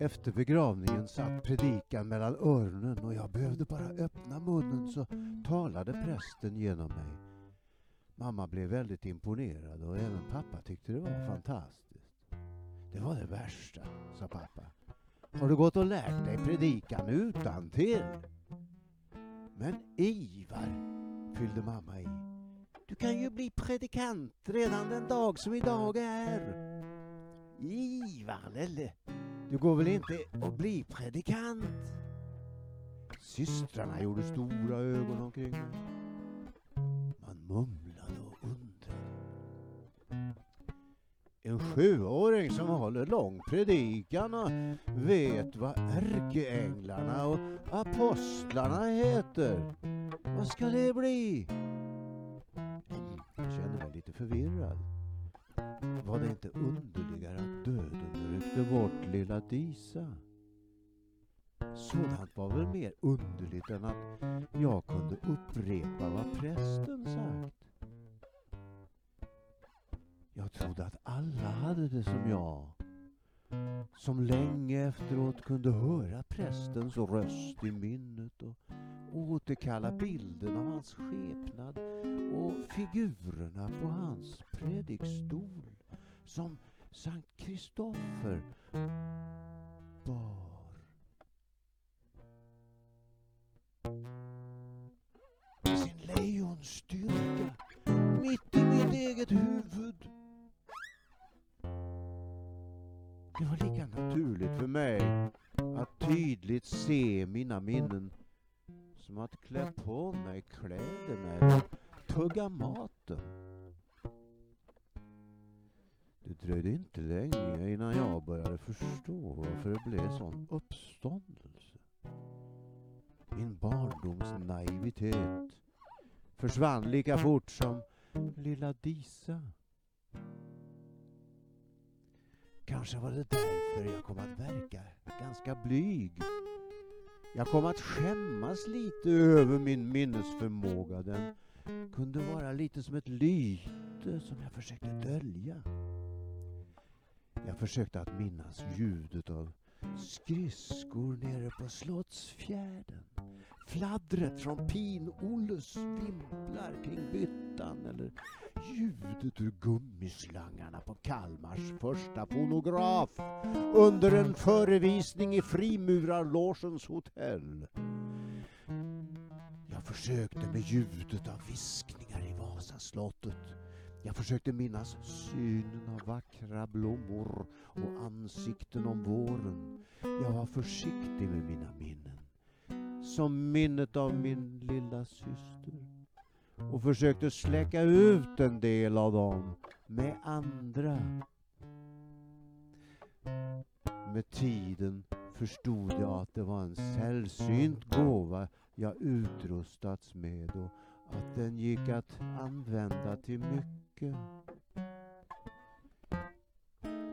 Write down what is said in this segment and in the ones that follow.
Efter begravningen satt predikan mellan öronen och jag behövde bara öppna munnen så talade prästen genom mig. Mamma blev väldigt imponerad och även pappa tyckte det var fantastiskt. Det var det värsta, sa pappa. Har du gått och lärt dig predikan utan till? Men Ivar, fyllde mamma i. Du kan ju bli predikant redan den dag som idag är. Ivar, lille du går väl inte att bli predikant? Systrarna gjorde stora ögon omkring mig. Man mumlade och undrade. En sjuåring som håller lång predikan och vet vad ärkeänglarna och apostlarna heter. Vad ska det bli? Jag kände mig lite förvirrad. Var det inte underligare att döden ryckte bort lilla Disa? Sådant var väl mer underligt än att jag kunde upprepa vad prästen sagt. Jag trodde att alla hade det som jag. Som länge efteråt kunde höra prästens röst i minnet och återkalla bilden av hans skepnad och figurerna på hans predikstol som Sankt Kristoffer bar. Med sin lejonstyrka mitt i mitt eget huvud. Det var lika naturligt för mig att tydligt se mina minnen som att klä på mig kläderna eller tugga maten. Det dröjde inte länge innan jag började förstå varför det blev sån uppståndelse. Min barndoms naivitet försvann lika fort som lilla Disa. Kanske var det därför jag kom att verka ganska blyg. Jag kom att skämmas lite över min minnesförmåga. Den kunde vara lite som ett lyte som jag försökte dölja. Jag försökte att minnas ljudet av skridskor nere på Slottsfjärden. Fladdret från Pin-Olles vimplar kring byttan eller ljudet ur gummislangarna på Kalmars första fonograf under en förevisning i Frimurarlogens hotell. Jag försökte med ljudet av viskningar i Vasaslottet. Jag försökte minnas synen av vackra blommor och ansikten om våren. Jag var försiktig med mina minnen. Som minnet av min lilla syster. Och försökte släcka ut en del av dem med andra. Med tiden förstod jag att det var en sällsynt gåva jag utrustats med och att den gick att använda till mycket.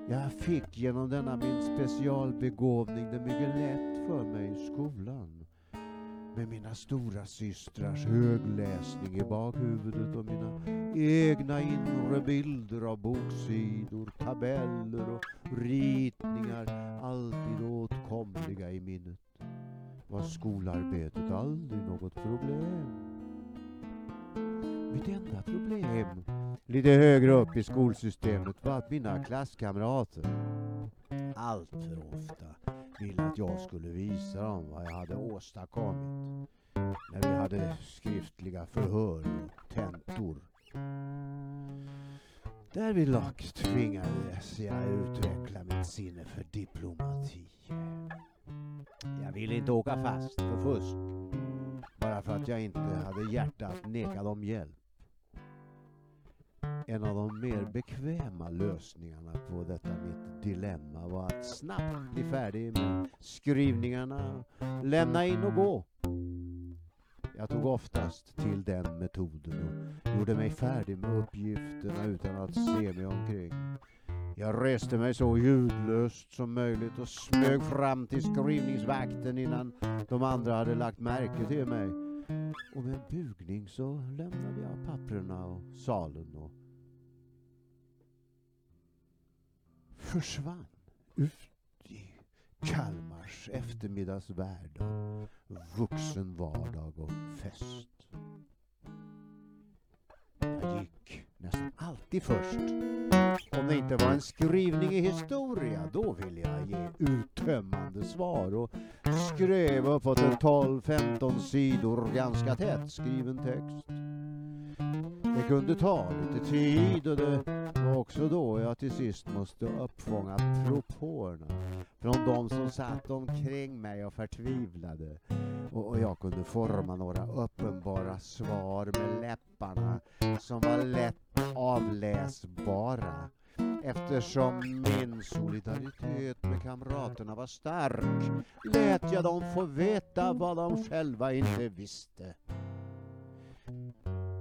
Jag fick genom denna min specialbegåvning det mycket lätt för mig i skolan. Med mina stora systrars högläsning i bakhuvudet och mina egna inre bilder av boksidor, tabeller och ritningar alltid åtkomliga i minnet var skolarbetet aldrig något problem. Mitt enda problem lite högre upp i skolsystemet var att mina klasskamrater allt för ofta ville att jag skulle visa dem vad jag hade åstadkommit när vi hade skriftliga förhör och tentor. Därvidlag tvingades jag utveckla mitt sinne för diplomati. Jag ville inte åka fast för fusk bara för att jag inte hade hjärta att neka dem hjälp. En av de mer bekväma lösningarna på detta mitt dilemma var att snabbt bli färdig med skrivningarna, lämna in och gå. Jag tog oftast till den metoden och gjorde mig färdig med uppgifterna utan att se mig omkring. Jag reste mig så ljudlöst som möjligt och smög fram till skrivningsvakten innan de andra hade lagt märke till mig. Och med en bugning så lämnade jag papperna och salen och försvann ut i Kalmars eftermiddagsvärld av vuxen vardag och fest. Jag gick nästan alltid först. Om det inte var en skrivning i historia, då ville jag ge uttömmande svar och skrev uppåt en 12-15 sidor ganska tätt skriven text. Det kunde ta lite tid och det var också då jag till sist måste uppfånga propåerna från de som satt omkring mig och förtvivlade. Och jag kunde forma några uppenbara svar med läpparna som var lätt avläsbara eftersom min solidaritet med kamraterna var stark lät jag dem få veta vad de själva inte visste.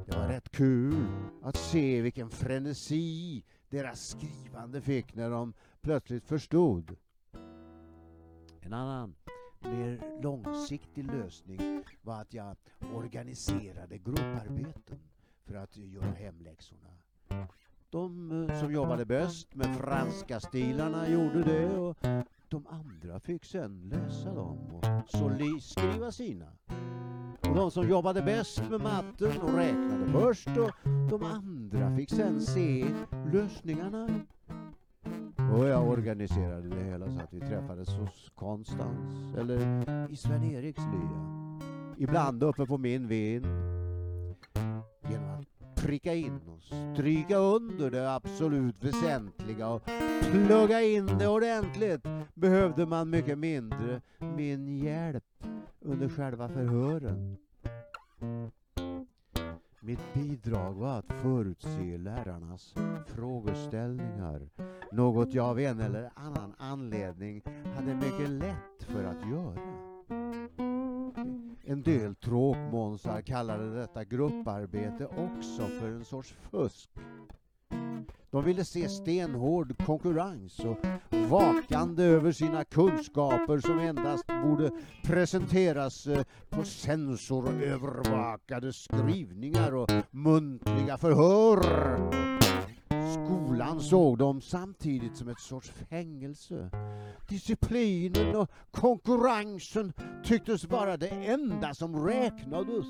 Det var rätt kul att se vilken frenesi deras skrivande fick när de plötsligt förstod. En annan, mer långsiktig lösning var att jag organiserade grupparbeten för att göra hemläxorna. De eh, som jobbade bäst med franska stilarna gjorde det och de andra fick sen läsa dem och så skriva sina. Och de som jobbade bäst med matten och räknade först och de andra fick sen se lösningarna. Och jag organiserade det hela så att vi träffades hos Konstans eller i Sven-Eriks lya. Ibland uppe på min vind. Genom att pricka in och stryka under det absolut väsentliga och plugga in det ordentligt behövde man mycket mindre min hjälp under själva förhören. Mitt bidrag var att förutse lärarnas frågeställningar. Något jag av en eller annan anledning hade mycket lätt för att göra. En del tråkmånsar kallade detta grupparbete också för en sorts fusk. De ville se stenhård konkurrens och vakande över sina kunskaper som endast borde presenteras eh, på sensorövervakade skrivningar och muntliga förhör. Skolan såg dem samtidigt som ett sorts fängelse. Disciplinen och konkurrensen tycktes vara det enda som räknades.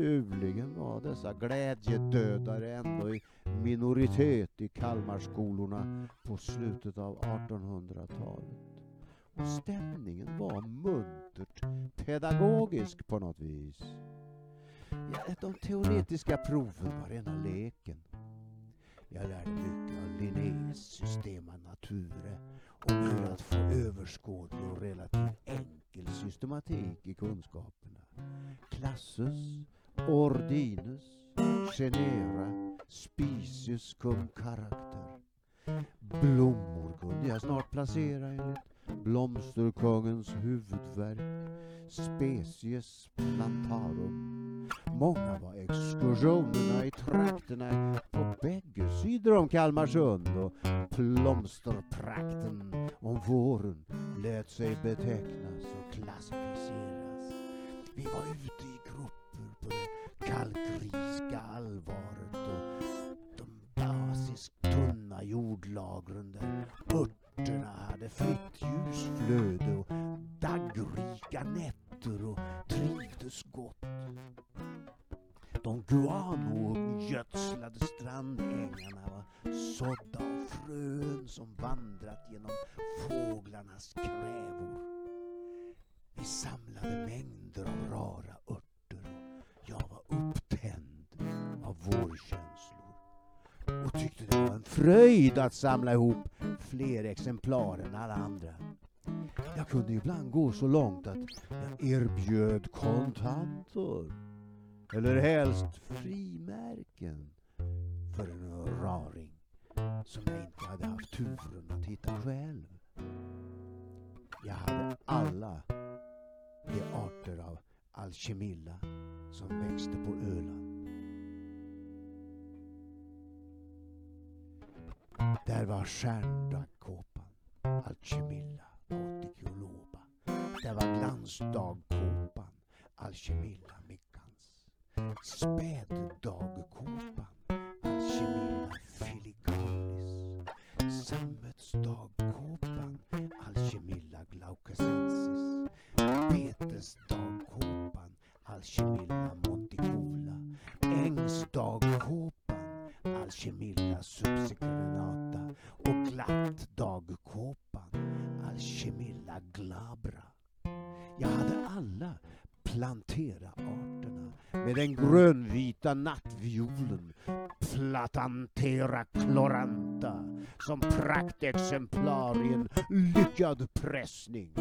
Naturligen var dessa glädjedödare ändå i minoritet i Kalmarskolorna på slutet av 1800-talet. Och stämningen var muntert pedagogisk på något vis. Ja, de teoretiska proven var rena leken. Jag lärde mycket av Linnés Systema Nature och hur att få överskådlig och relativt enkel systematik i kunskaperna. Klassus ordinus, genera, species cum character. Blommor kunde jag snart placera enligt blomsterkungens huvudverk. Species plantarum. Många var exkursionerna i trakterna på bägge sidor om Kalmarsund och plomsterprakten om våren lät sig betecknas och klassificeras. Vi var ute allvaret och de basiskt tunna jordlagren där örterna hade fritt ljusflöde och daggrika nätter och trivdes gott. De guanogödslade strandängarna var sådda av frön som vandrat genom fåglarnas krävor. Vi samlade mängder av rara örter och jag var upptänd av vårkänslor och tyckte det var en fröjd att samla ihop fler exemplar än alla andra. Jag kunde ibland gå så långt att jag erbjöd kontanter eller helst frimärken för en raring som jag inte hade haft turen att hitta själv. Jag hade alla de arter av alkemilla som växte på Öland. Där var stjärndagkåpan, Alkemilla Autikioloba. Där var glansdagkåpan, Alkemilla Mickans. Späddagkåpan, Alkemilla filigalis Sammetsdagkåpan, Alkemilla Glaucasensis. Betesdagkåpan, Alkemilla Monticola. Ängsdagkåpan Alchemilla subsequenata och glatt dagkåpan Alchemilla glabra. Jag hade alla plantera-arterna med den grönvita nattviolen Platantera chloranta som praktexemplar i en lyckad pressning.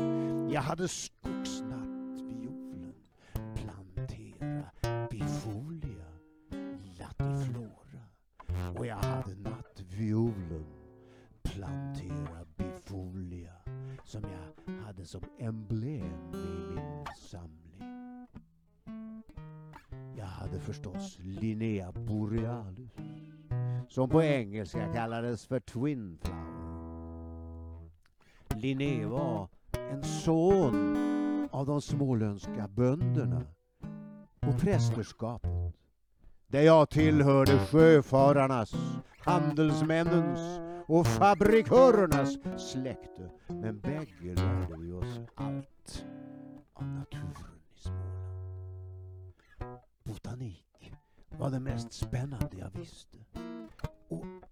Jag hade som på engelska kallades för Twin Flower. Linné var en son av de småländska bönderna och prästerskapet där jag tillhörde sjöfararnas, handelsmännens och fabrikörernas släkte. Men bägge lärde vi oss allt av naturen i Småland. Botanik var det mest spännande jag visste.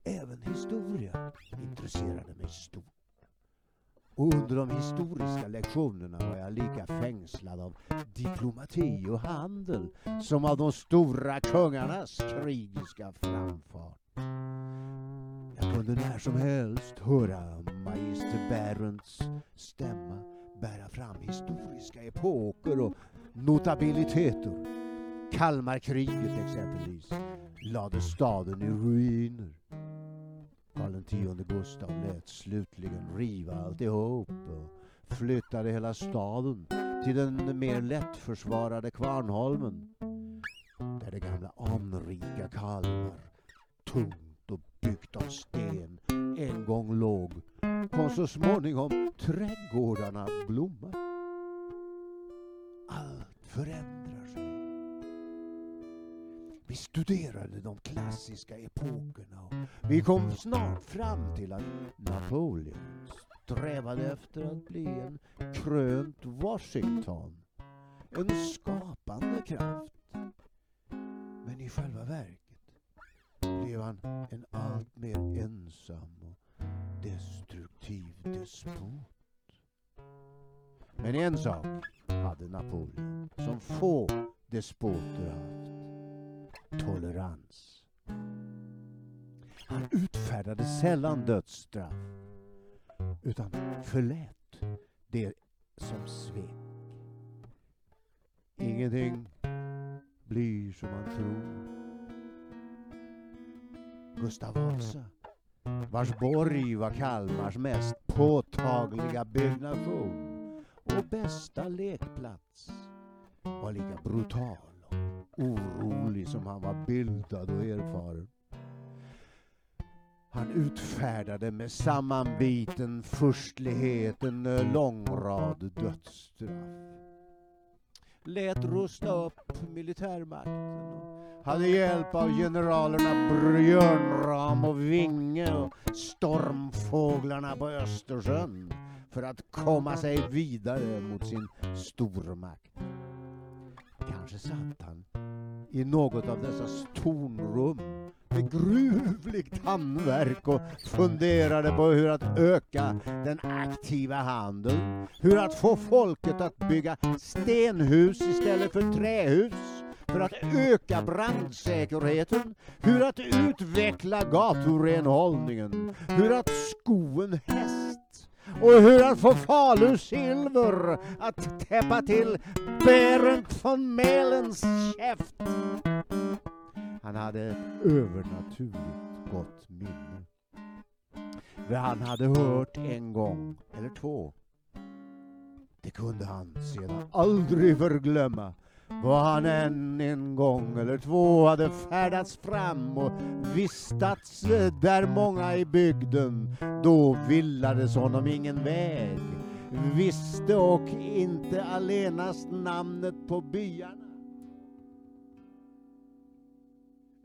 Även historia intresserade mig stort. Och under de historiska lektionerna var jag lika fängslad av diplomati och handel som av de stora kungarnas krigiska framfart. Jag kunde när som helst höra magister Bärents stämma bära fram historiska epoker och notabiliteter. Kalmarkriget exempelvis lade staden i ruiner. Karl X Gustav lät slutligen riva alltihop och flyttade hela staden till den mer lättförsvarade Kvarnholmen där det gamla anrika Kalmar, tungt och byggt av sten, en gång låg kom så småningom trädgårdarna att blomma. Allt förändrar studerade de klassiska epokerna och vi kom snart fram till att Napoleon strävade efter att bli en krönt Washington. En skapande kraft. Men i själva verket blev han en allt mer ensam och destruktiv despot. Men en sak hade Napoleon som få despoter haft tolerans. Han utfärdade sällan dödsstraff utan förlät det som svek. Ingenting blir som man tror. Gustav Vasa, vars borg var Kalmars mest påtagliga byggnation och bästa lekplats, var lika brutal orolig som han var bildad och erfaren. Han utfärdade med sammanbiten förstlighet en lång rad dödsstraff. Lät rusta upp militärmakten och hade hjälp av generalerna Björnram och Vinge och stormfåglarna på Östersjön för att komma sig vidare mot sin stormakt. Kanske satt han i något av dessa tornrum med gruvligt handverk och funderade på hur att öka den aktiva handeln, hur att få folket att bygga stenhus istället för trähus, för att öka brandsäkerheten, hur att utveckla gaturenhållningen, hur att sko en häst och hur att få Falu silver att täppa till Berent von Melens käft. Han hade ett övernaturligt gott minne. För han hade hört en gång eller två. Det kunde han sedan aldrig förglömma vad han än en gång eller två hade färdats fram och vistats eh, där många i bygden, då villades honom ingen väg, visste och inte allenast namnet på byarna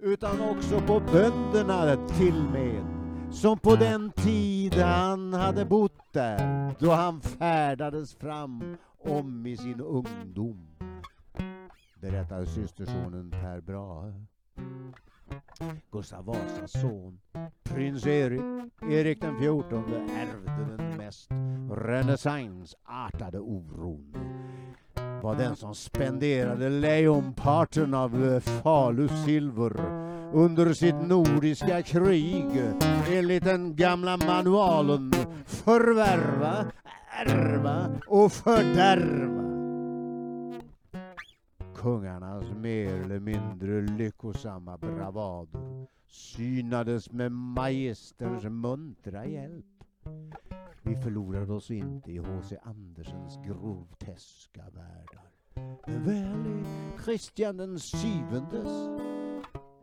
utan också på bönderna till med som på den tid han hade bott där, då han färdades fram om i sin ungdom berättar systersonen Per Brahe. Gustav Vasas son, prins Erik, Erik den fjortonde, ärvde den mest renässansartade oron. Var den som spenderade lejonparten av eh, Falus silver under sitt nordiska krig enligt den gamla manualen förvärva, ärva och fördärva. Kungarnas mer eller mindre lyckosamma bravader synades med magisterns muntra hjälp. Vi förlorade oss inte i H.C. Andersens groteska världar. Men väl i Kristian den syvendes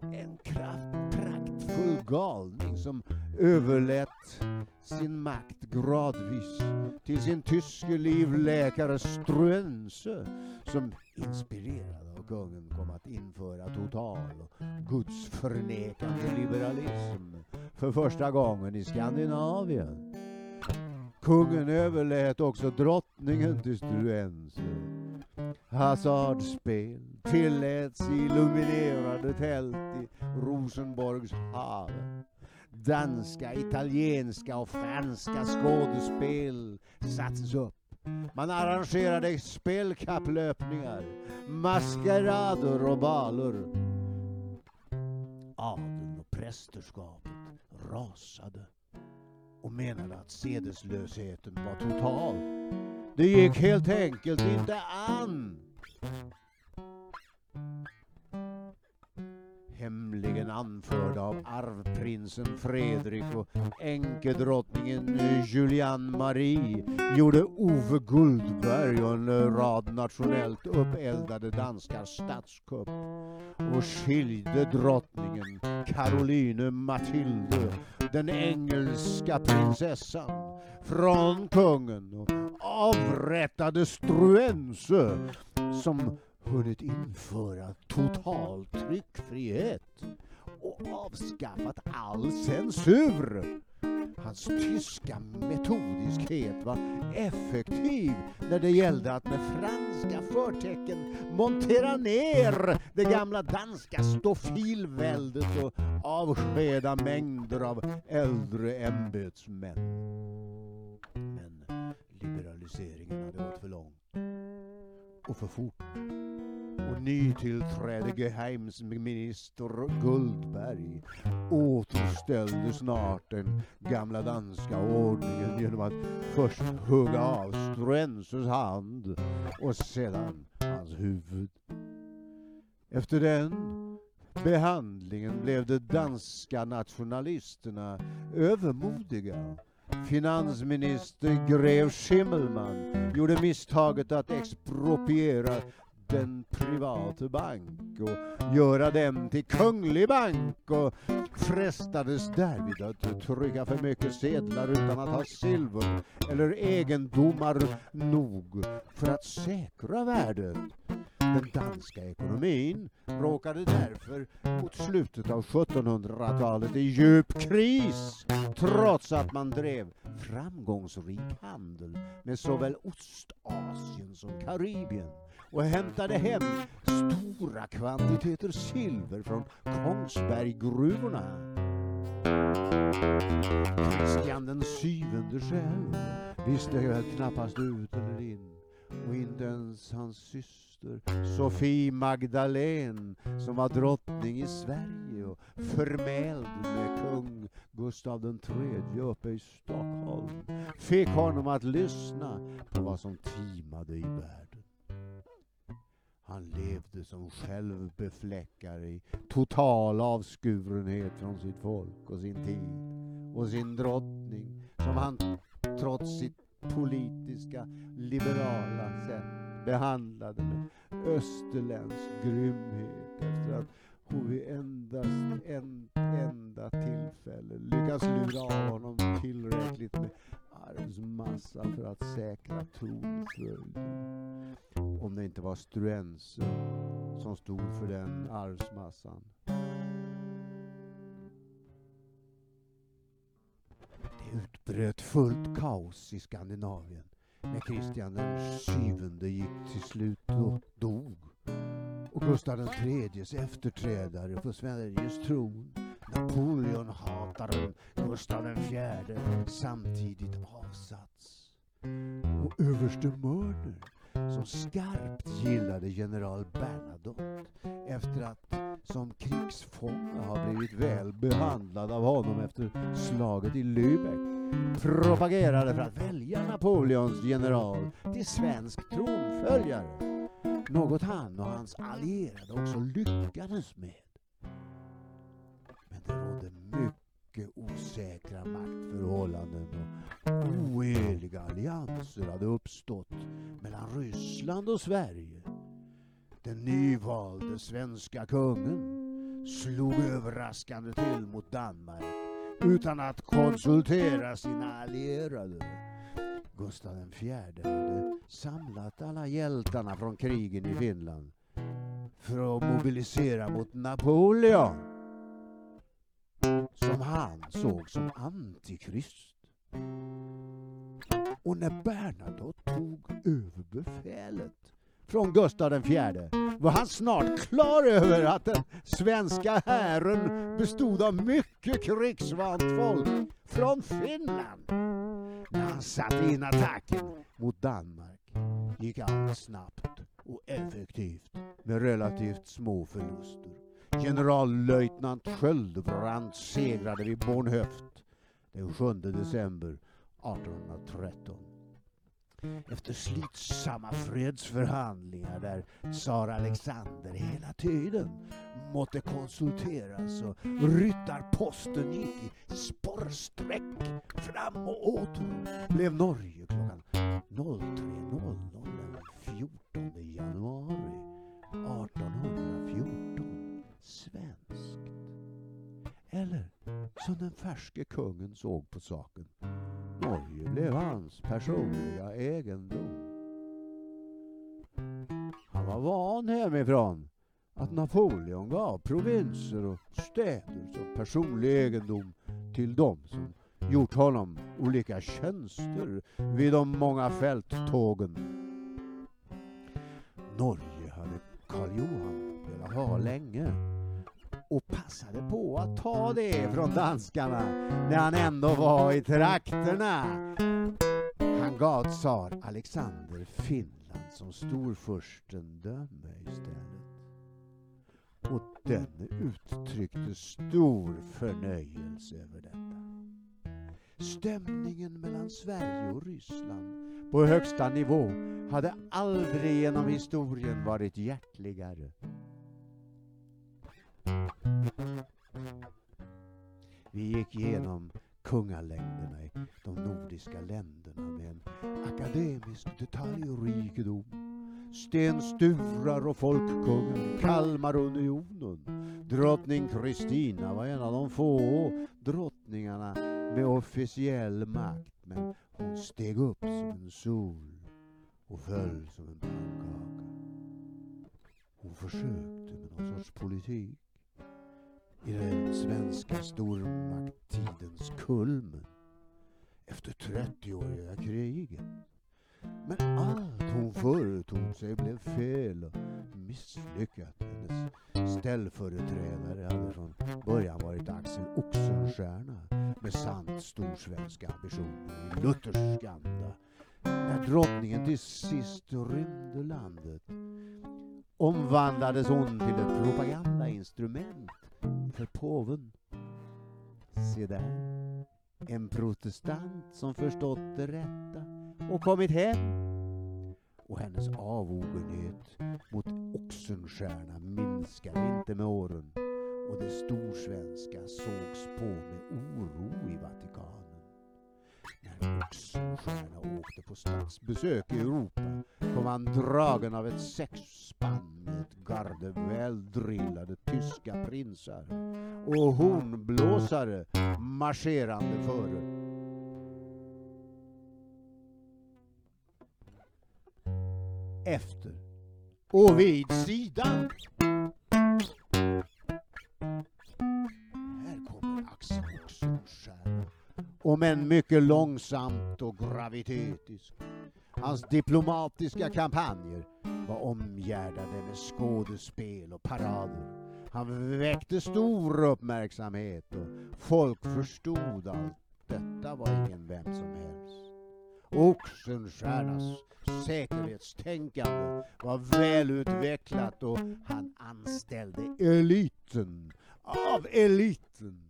en kraft, praktfull galning som överlät sin makt gradvis till sin tyske livläkare Struense som inspirerad av kungen kom att införa total och gudsförnekande liberalism för första gången i Skandinavien. Kungen överlät också drottningen till Struense. Hasardspel tilläts i illuminerade tält i Rosenborgs hav. Danska, italienska och franska skådespel sattes upp. Man arrangerade spelkapplöpningar, maskerader och baler. Adeln och prästerskapet rasade och menade att sedeslösheten var total. Det gick helt enkelt inte an. Hemligen anförda av arvprinsen Fredrik och änkedrottningen Julian Marie gjorde Ove Guldberg och en rad nationellt uppeldade danskar statskupp och skilde drottningen Caroline Mathilde, den engelska prinsessan, från kungen och avrättade Struense som hunnit införa total tryckfrihet och avskaffat all censur. Hans tyska metodiskhet var effektiv när det gällde att med franska förtecken montera ner det gamla danska stofilväldet och avskeda mängder av äldre ämbetsmän. Men liberaliseringen hade gått för långt och för fort nytillträdige nytillträdde geheimsminister Guldberg återställde snart den gamla danska ordningen genom att först hugga av Struenses hand och sedan hans huvud. Efter den behandlingen blev de danska nationalisterna övermodiga Finansminister Grev Schimmelmann gjorde misstaget att expropriera en privat bank och göra den till kunglig bank och frestades därvid att trycka för mycket sedlar utan att ha silver eller egendomar nog för att säkra värdet. Den danska ekonomin råkade därför mot slutet av 1700-talet i djup kris trots att man drev framgångsrik handel med såväl Ostasien som Karibien och hämtade hem stora kvantiteter silver från Kongsberggruvorna. Kristian den syvende själv visste väl knappast ut eller in och inte ens hans syster Sofie Magdalene som var drottning i Sverige och förmäld med kung Gustav III uppe i Stockholm fick honom att lyssna på vad som timade i världen. Han levde som självbefläckare i total avskurenhet från sitt folk och sin tid och sin drottning som han trots sitt politiska, liberala sätt behandlade med österländsk grymhet efter att hon vid endast en enda tillfälle lyckas lura av honom tillräckligt med arvsmassa för att säkra tronföljden. Om det inte var Struense som stod för den arvsmassan. Det utbröt fullt kaos i Skandinavien när Kristian den syvende gick till slut och dog och Gustav IIIs efterträdare på Sveriges tron, Napoleonhataren Gustav IV, samtidigt avsatts. Och överste Mörner, som skarpt gillade general Bernadotte efter att som krigsfånge ha blivit väl behandlad av honom efter slaget i Lübeck propagerade för att välja Napoleons general till svensk tronföljare. Något han och hans allierade också lyckades med. Det rådde mycket osäkra maktförhållanden och oheliga allianser hade uppstått mellan Ryssland och Sverige. Den nyvalde svenska kungen slog överraskande till mot Danmark utan att konsultera sina allierade. Gustav IV hade samlat alla hjältarna från krigen i Finland för att mobilisera mot Napoleon som han såg som antikrist. Och när Bernadotte tog över befälet från Gustav IV var han snart klar över att den svenska hären bestod av mycket krigsvant folk från Finland. När han satte in attacken mot Danmark gick allt snabbt och effektivt med relativt små förluster. Generallöjtnant Sköldbrand segrade vid Bornhöft den 7 december 1813 efter slitsamma fredsförhandlingar där tsar Alexander hela tiden måtte konsulteras och ryttarposten gick i spårsträck fram och åter blev Norge klockan 03.00 den 14 januari 1814 svenskt. Eller som den färske kungen såg på saken. Norge blev hans personliga egendom. Han var van hemifrån att Napoleon gav provinser och städer som personlig egendom till dem som gjort honom olika tjänster vid de många fälttågen. Norge hade Karl Johan velat ha länge och passade på att ta det från danskarna när han ändå var i trakterna. Han gav tsar Alexander Finland som storfurstendöme istället. Och denne uttryckte stor förnöjelse över detta. Stämningen mellan Sverige och Ryssland på högsta nivå hade aldrig genom historien varit hjärtligare. Vi gick igenom kungalängderna i de nordiska länderna med en akademisk detaljrikedom. Sten Sturar och Folkkungen, Kalmarunionen. Drottning Kristina var en av de få drottningarna med officiell makt men hon steg upp som en sol och föll som en pannkaka. Hon försökte med någon sorts politik i den svenska stormakttidens kulmen efter 30-åriga kriget. Men allt hon företog sig blev fel och misslyckat. Hennes ställföreträdare hade från början varit Axel Oxenstierna med sant storsvenska ambitioner i luthersk anda. När drottningen till sist rymde landet omvandlades hon till ett propagandainstrument för påven. Se där, en protestant som förstått det rätta och kommit hem. Och hennes avogenhet mot Oxenstierna minskade inte med åren och det storsvenska sågs på med oro i Vatikanen. När Oxenstierna åkte på statsbesök i Europa kom han dragen av ett sexspann med ett garde väldrillade tyska prinsar och hornblåsare marscherande före. Efter och vid sidan. Om än mycket långsamt och gravitetiskt. Hans diplomatiska kampanjer var omgärdade med skådespel och parader. Han väckte stor uppmärksamhet och folk förstod allt. Detta var ingen vem som helst. Oxenstiernas säkerhetstänkande var välutvecklat och han anställde eliten av eliten.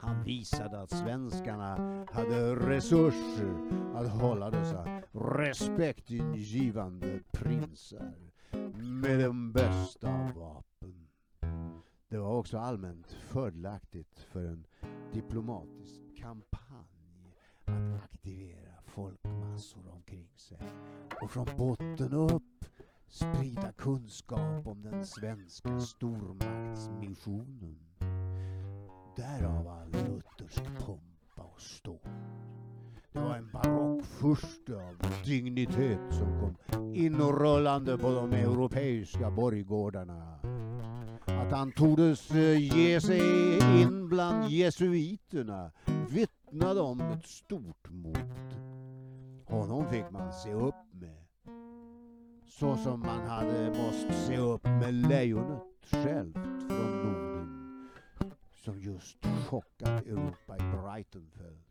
Han visade att svenskarna hade resurser att hålla dessa respektingivande prinsar med de bästa vapen. Det var också allmänt fördelaktigt för en diplomatisk kampanj att aktivera folkmassor omkring sig och från botten upp sprida kunskap om den svenska stormaktsmissionen. Därav all luthersk pompa och ståt. Det var en barockfurste av dignitet som kom inrullande på de europeiska borggårdarna. Att han tordes eh, ge sig in bland jesuiterna vittnade om ett stort mod. Honom fick man se upp med. Så som man hade måst se upp med lejonet självt som just chockat Europa i Brightonfeld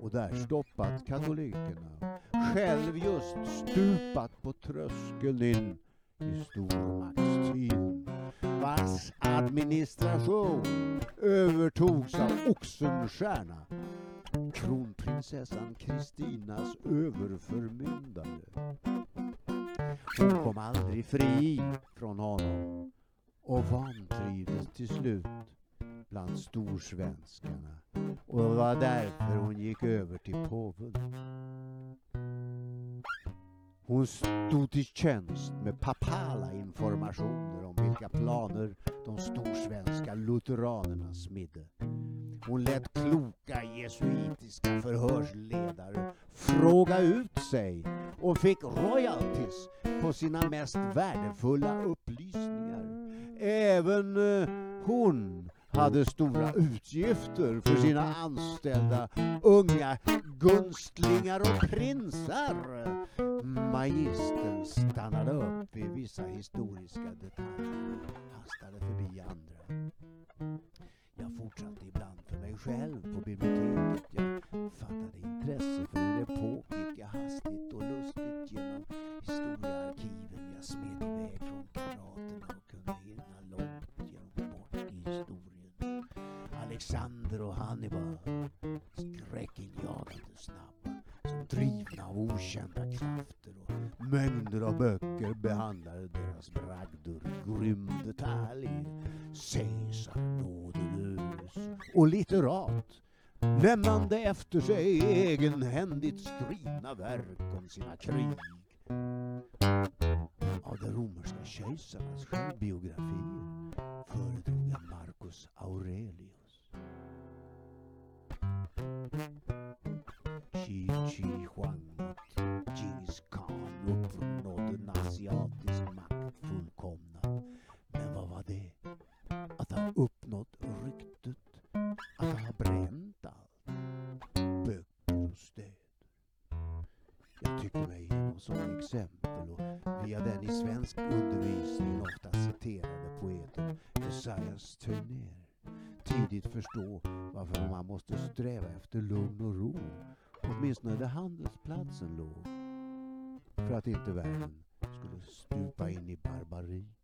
och där stoppat katolikerna. Själv just stupat på tröskeln in i stormaktstiden vars administration övertogs av Oxenstierna kronprinsessan Kristinas överförmyndare. Hon kom aldrig fri från honom och vantrivdes till slut bland storsvenskarna och det var därför hon gick över till påven. Hon stod till tjänst med papala informationer om vilka planer de storsvenska lutheranerna smidde. Hon lät kloka jesuitiska förhörsledare fråga ut sig och fick royalties på sina mest värdefulla upplysningar. Även eh, hon hade stora utgifter för sina anställda unga gunstlingar och prinsar. Magistern stannade upp vid vissa historiska detaljer och hastade förbi andra. Jag fortsatte ibland för mig själv på biblioteket. Alexander och Hannibal, skräckinjagande snabba, som drivna av okända krafter och mängder av böcker behandlade deras bragder i grym detalj. Caesar nådelös och litterat lämnande efter sig egenhändigt skrivna verk om sina krig. Av de romerska kejsarnas självbiografier Att ha uppnått ryktet? Att ha bränt allt? Böcker och städer? Jag tycker mig genom sådana exempel och via den i svensk undervisning ofta citerade poeten Esaias Tegnér tidigt förstå varför man måste sträva efter lugn och ro, åtminstone där handelsplatsen låg, för att inte världen skulle stupa in i barbari.